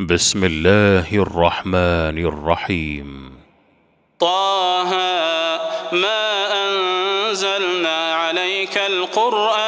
بسم الله الرحمن الرحيم. طه ما أنزلنا عليك القرآن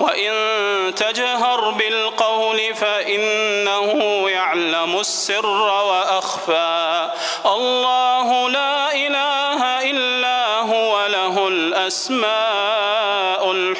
وإن تجهر بالقول فإنه يعلم السر وأخفى. الله لا إله إلا هو له الأسماء.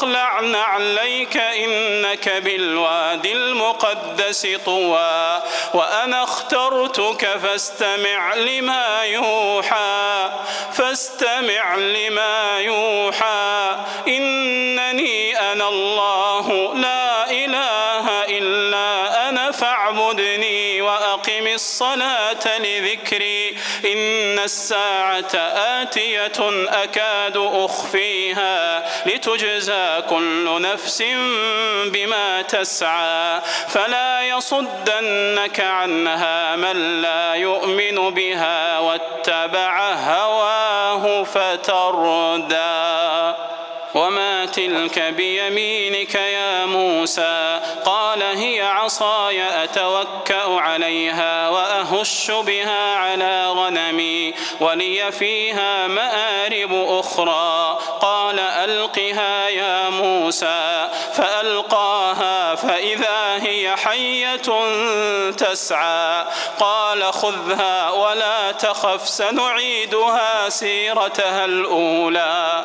فاخلع نعليك إنك بالواد المقدس طوى وأنا اخترتك فاستمع لما يوحى فاستمع لما يوحى إنني أنا الله لا الصلاة لذكري. إن الساعة آتية أكاد أخفيها لتجزى كل نفس بما تسعى. فلا يصدنك عنها من لا يؤمن بها واتبع هواه فتردى. وما تلك بيمينك يا موسى قال هي عصاي أتوكأ عليها وأهش بها على غنمي ولي فيها مآرب أخرى قال ألقها يا موسى فألقاها فإذا هي حية تسعى قال خذها ولا تخف سنعيدها سيرتها الأولى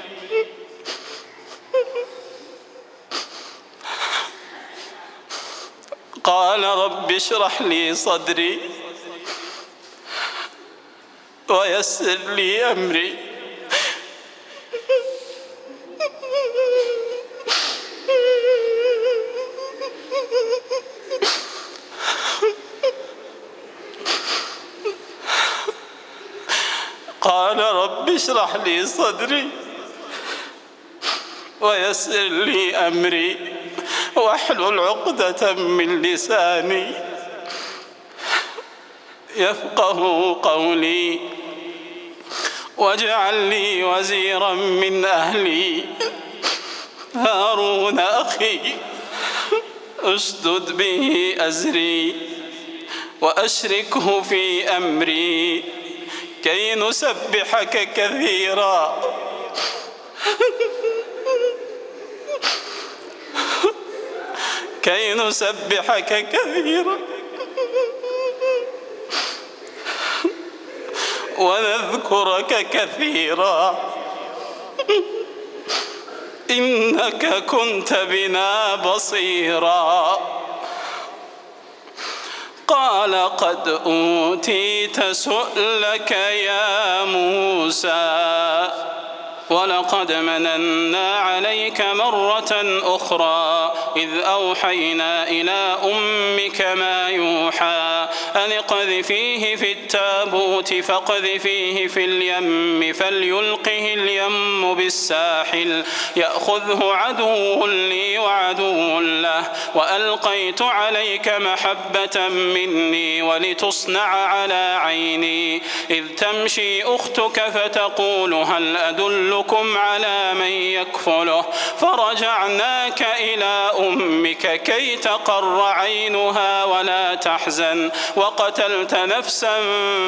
قال رب اشرح لي صدري ويسر لي أمري. قال رب اشرح لي صدري ويسر لي أمري. واحلل عقدة من لساني. يفقه قولي. واجعل لي وزيرا من أهلي. هارون أخي اشدد به أزري. وأشركه في أمري. كي نسبحك كثيرا. كي نسبحك كثيرا. ونذكرك كثيرا. إنك كنت بنا بصيرا. قال قد أوتيت سؤلك يا موسى. ولقد مننا عليك مرة أخرى إذ أوحينا إلى أمك ما يوحى أن اقذفيه في التابوت فاقذفيه في اليم فليلقه اليم بالساحل. يأخذه عدو لي وعدو له وألقيت عليك محبة مني ولتصنع على عيني. إذ تمشي أختك فتقول هل أدلكم على من يكفله؟ فرجعناك إلى أمك كي تقر عينها ولا تحزن. وقتلت نفسا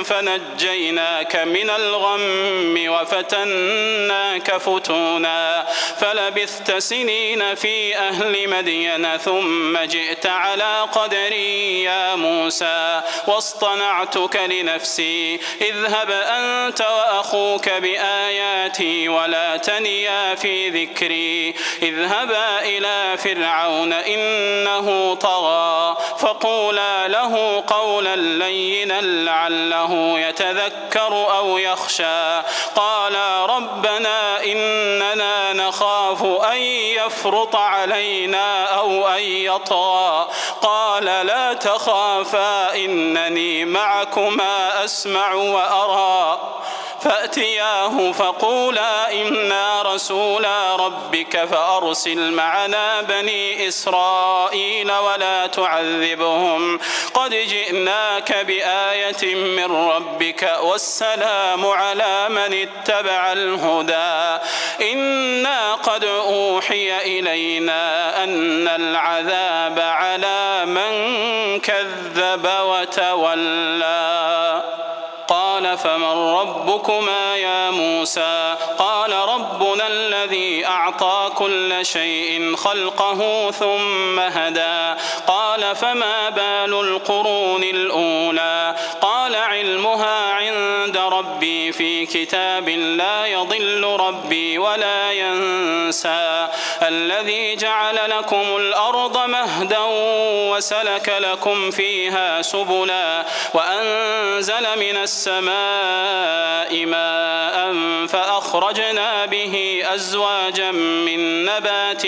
فنجيناك من الغم وفتناك فتونا فلبثت سنين في أهل مدين ثم جئت على قدري يا موسى واصطنعتك لنفسي اذهب أنت وأخوك بآياتي ولا تنيا في ذكري اذهبا إلى فرعون إنه طغى فقولا له قولا لينا لعله يتذكر أو يخشى. قالا ربنا إننا نخاف أن يفرط علينا أو أن يطغى. قال لا تخافا إنني معكما أسمع وأرى. فأتياه فقولا إنا رسولا ربك فأرسل معنا بني إسرائيل ولا تعذبهم. قد جئناك بآية من ربك والسلام على من اتبع الهدى. إنا قد أوحي إلينا أن العذاب على من كذب وتولى. فمن ربكما يا موسى؟ قال ربنا الذي أعطى كل شيء خلقه ثم هدى. قال فما بال القرون الأولى؟ قال علمها عند ربي في كتاب لا يضل ربي ولا ينسى. الذي جعل لكم الأرض مهدا وسلك لكم فيها سبلا وأنزل من السماء ماء فأخرجنا به أزواجا من نبات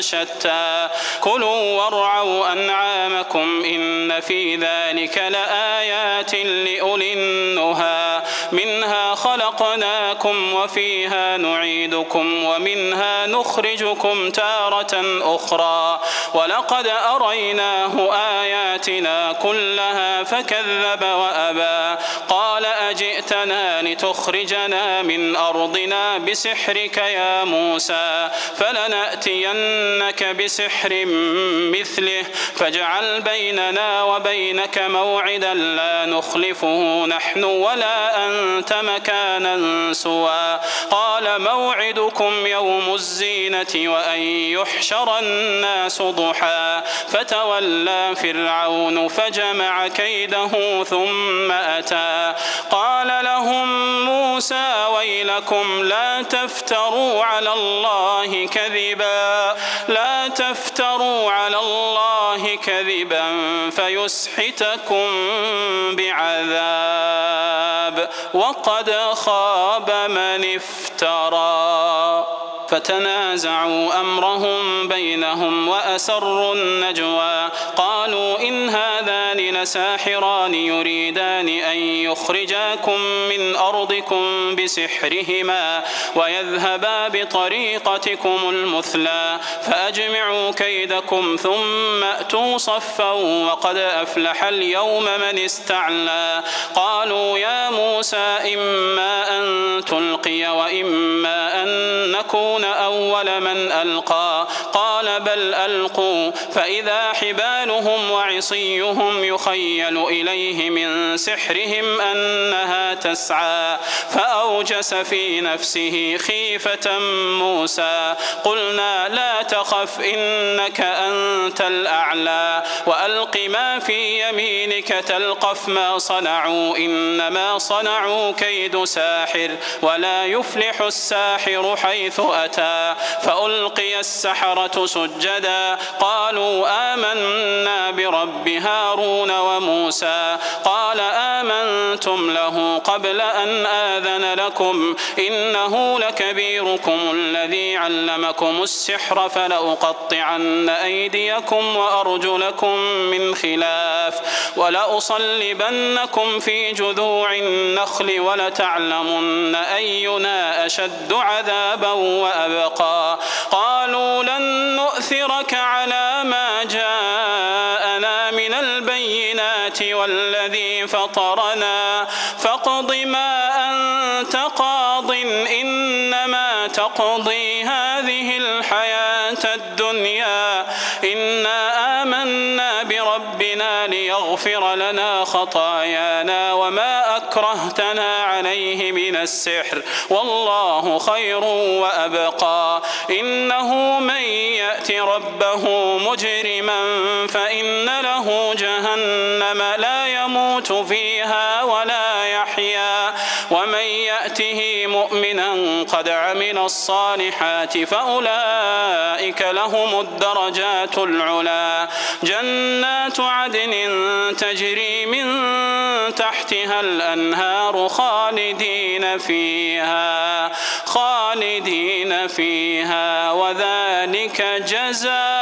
شتى. كلوا وارعوا أنعامكم إن في ذلك لآيات لأولي النهى. منها خلقناكم وفيها نعيدكم ومنها نخرجكم تارة أخرى ولقد أريناه آياتنا كلها فكذب وأبى قال أجئتنا لتخرجنا من أرضنا بسحرك يا موسى فلنأتينك بسحر مثله فاجعل بيننا وبينك موعدا لا نخلفه نحن ولا أنت مكانا سوى. قال موعدكم يوم الزينة وأن يحشر الناس ضحى. فتولى فرعون فجمع كيده ثم أتى. قال لهم موسى ويلكم لا تفتروا على الله كذبا. لا تفتروا على الله كذبا فيسحتكم بعذاب. وقد خاب من افترى. فتنازعوا أمرهم بينهم وأسروا النجوى. قالوا إن هذان لساحران يريدان أن يخرجاكم من أرضكم بسحرهما ويذهبا بطريقتكم المثلى. فأجمعوا كيدكم ثم أتوا صفا وقد أفلح اليوم من استعلى. قالوا يا موسى إما أن تلقي وإما أن نكون أول من ألقى. بل ألقوا فإذا حبالهم وعصيهم يخيل إليه من سحرهم أنها تسعى فأوجس في نفسه خيفة موسى قلنا لا تخف إنك أنت الأعلى وألق ما في يمينك تلقف ما صنعوا إنما صنعوا كيد ساحر ولا يفلح الساحر حيث أتى فألقي السحرة سجدا. قالوا آمنا برب هارون وموسى. قال آمنتم له قبل أن آذن لكم إنه لكبيركم الذي علمكم السحر فلأقطعن أيديكم وأرجلكم من خلاف ولأصلبنكم في جذوع النخل ولتعلمن أينا أشد عذابا وأبقى قالوا لن نؤثرك على ما من والذي فطرنا. فاقض ما أنت قاض إنما تقضي هذه الحياة الدنيا. إنا آمنا بربنا ليغفر لنا خطايانا وما أكرهتنا عليه من السحر والله خير وأبقى. إنه من يأت ربه مجرما فإن له جهنم لا يموت فيها ولا يحيا. ومن يأته مؤمنا قد عمل الصالحات فأولئك لهم الدرجات العلا. جنات عدن تجري من تحتها الأنهار خالدين فيها خالدين فيها وذلك جزاء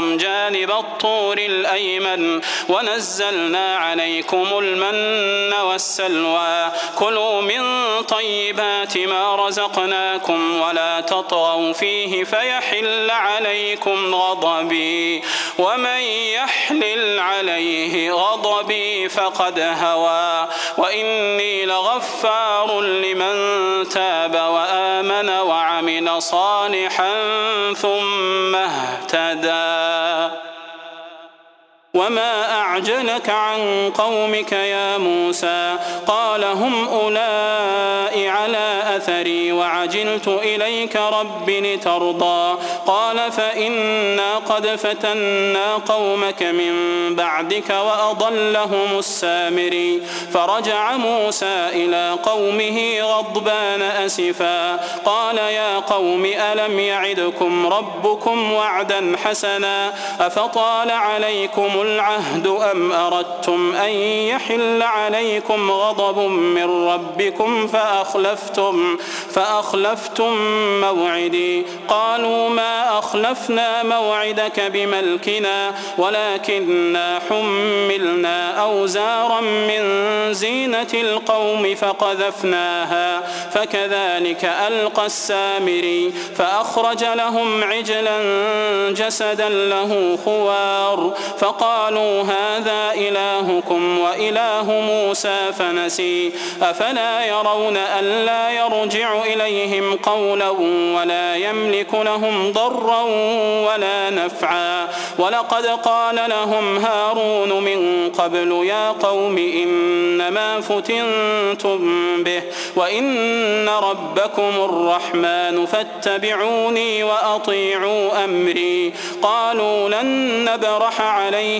وجعلناكم جانب الطور الأيمن ونزلنا عليكم المن والسلوى. كلوا من طيبات ما رزقناكم ولا تطغوا فيه فيحل عليكم غضبي. ومن يحلل عليه غضبي فقد هوى. وإني لغفار لمن تاب وآمن وعمل صالحا ثم اهتدى. وما أعجلك عن قومك يا موسى قال هم أولئك على أثري وعجلت إليك رب لترضى قال فإنا قد فتنا قومك من بعدك وأضلهم السامري فرجع موسى إلى قومه غضبان أسفا قال يا قوم ألم يعدكم ربكم وعدا حسنا أفطال عليكم العهد أم أردتم أن يحل عليكم غضب من ربكم فأخلفتم فأخلفتم موعدي. قالوا ما أخلفنا موعدك بملكنا ولكننا حملنا أوزارا من زينة القوم فقذفناها فكذلك ألقى السامري. فأخرج لهم عجلا جسدا له خوار فقالوا هذا إلهكم وإله موسى فنسي. أفلا يرون ألا يرجع إليهم قولا ولا يملك لهم ضرا ولا نفعا. ولقد قال لهم هارون من قبل يا قوم إنما فتنتم به وإن ربكم الرحمن فاتبعوني وأطيعوا أمري. قالوا لن نبرح عليه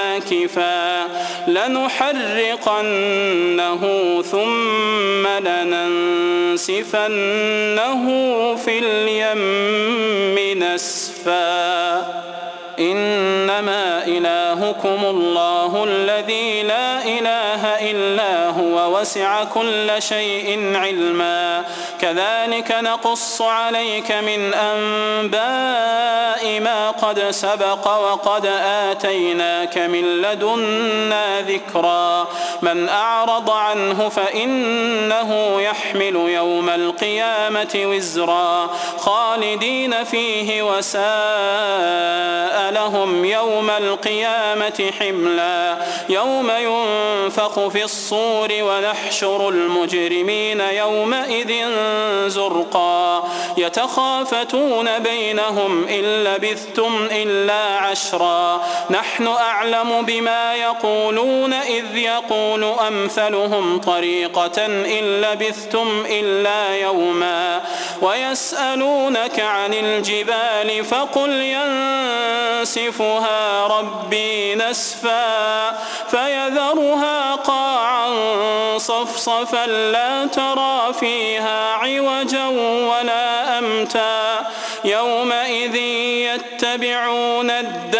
عاكفا لنحرقنه ثم لننسفنه في اليم نسفا. إنما إلهكم الله الذي لا إله إلا هو وسع كل شيء علما. كذلك نقص عليك من أنباء ما قد سبق وقد آتيناك من لدنا ذكرا. من أعرض عنه فإنه يحمل يوم القيامة وزرا. خالدين فيه وساء لهم يوم القيامة حملا. يوم ينفخ في الصور ونحشر المجرمين يومئذ زرقا. يتخافتون بينهم إن لبثتم إلا عشرا. نحن أعلم بما يقولون إذ يقول أمثلهم طريقة إن لبثتم إلا يوما. ويسألونك عن الجبال فقل ينسفها ربي نسفا. فيذرها قاعا صفصفا لا ترى فيها عوجا ولا أمتا. يومئذ يتبعون الداعي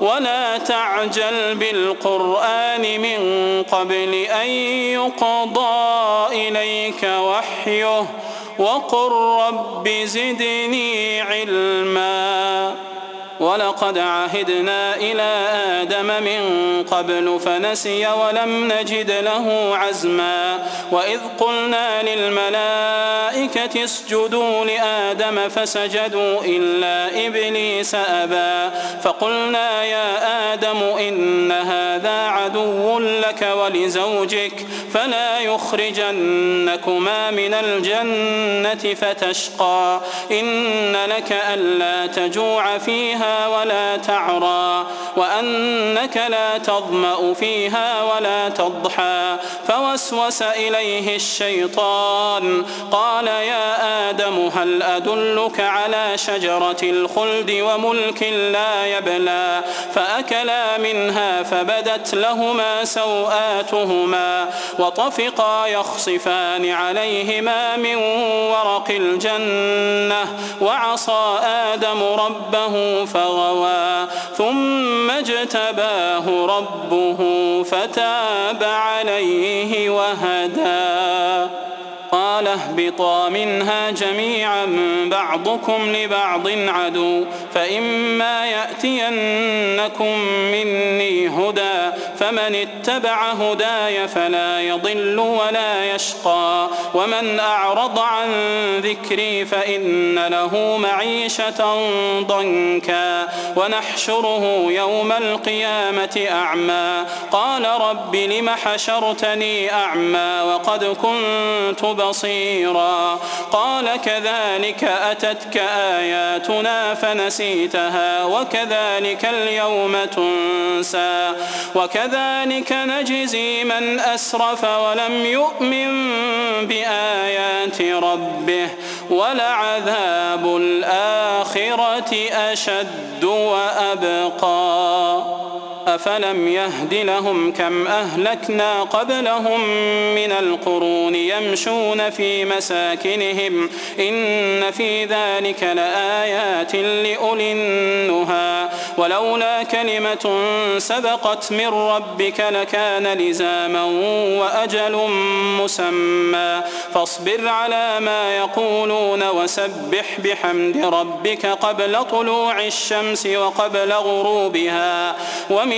ولا تعجل بالقرآن من قبل أن يقضى إليك وحيه وقل رب زدني علما ولقد عهدنا إلى آدم من قبل فنسي ولم نجد له عزما. وإذ قلنا للملائكة اسجدوا لآدم فسجدوا إلا إبليس أبى. فقلنا يا آدم إن هذا عدو لك ولزوجك فلا يخرجنكما من الجنة فتشقى. إن لك ألا تجوع فيها ولا تعرى وأنك لا تظمأ فيها ولا تضحى. فوسوس إليه الشيطان قال يا آدم هل أدلك على شجرة الخلد وملك لا يبلى؟ فأكلا منها فبدت لهما سوآتهما وطفقا يخصفان عليهما من ورق الجنة وعصى آدم ربه فغوى. ثم اجتباه ربه فتاب عليه وهدى. قال اهبطا منها جميعا بعضكم لبعض عدو فإما يأتينكم مني هدى. فمن اتبع هداي فلا يضل ولا يشقى. ومن أعرض عن ذكري فإن له معيشة ضنكا. ونحشره يوم القيامة أعمى. قال رب لم حشرتني أعمى وقد كنت بصيرا. قال كذلك أتتك آياتنا فنسيتها وكذلك اليوم تنسى. وكذلك نجزي من أسرف ولم يؤمن بآيات ربه ولعذاب الآخرة أشد وأبقى. أفلم يهد لهم كم أهلكنا قبلهم من القرون يمشون في مساكنهم إن في ذلك لآيات لأولي النهى ولولا كلمة سبقت من ربك لكان لزاما وأجل مسمى فاصبر على ما يقولون وسبح بحمد ربك قبل طلوع الشمس وقبل غروبها ومن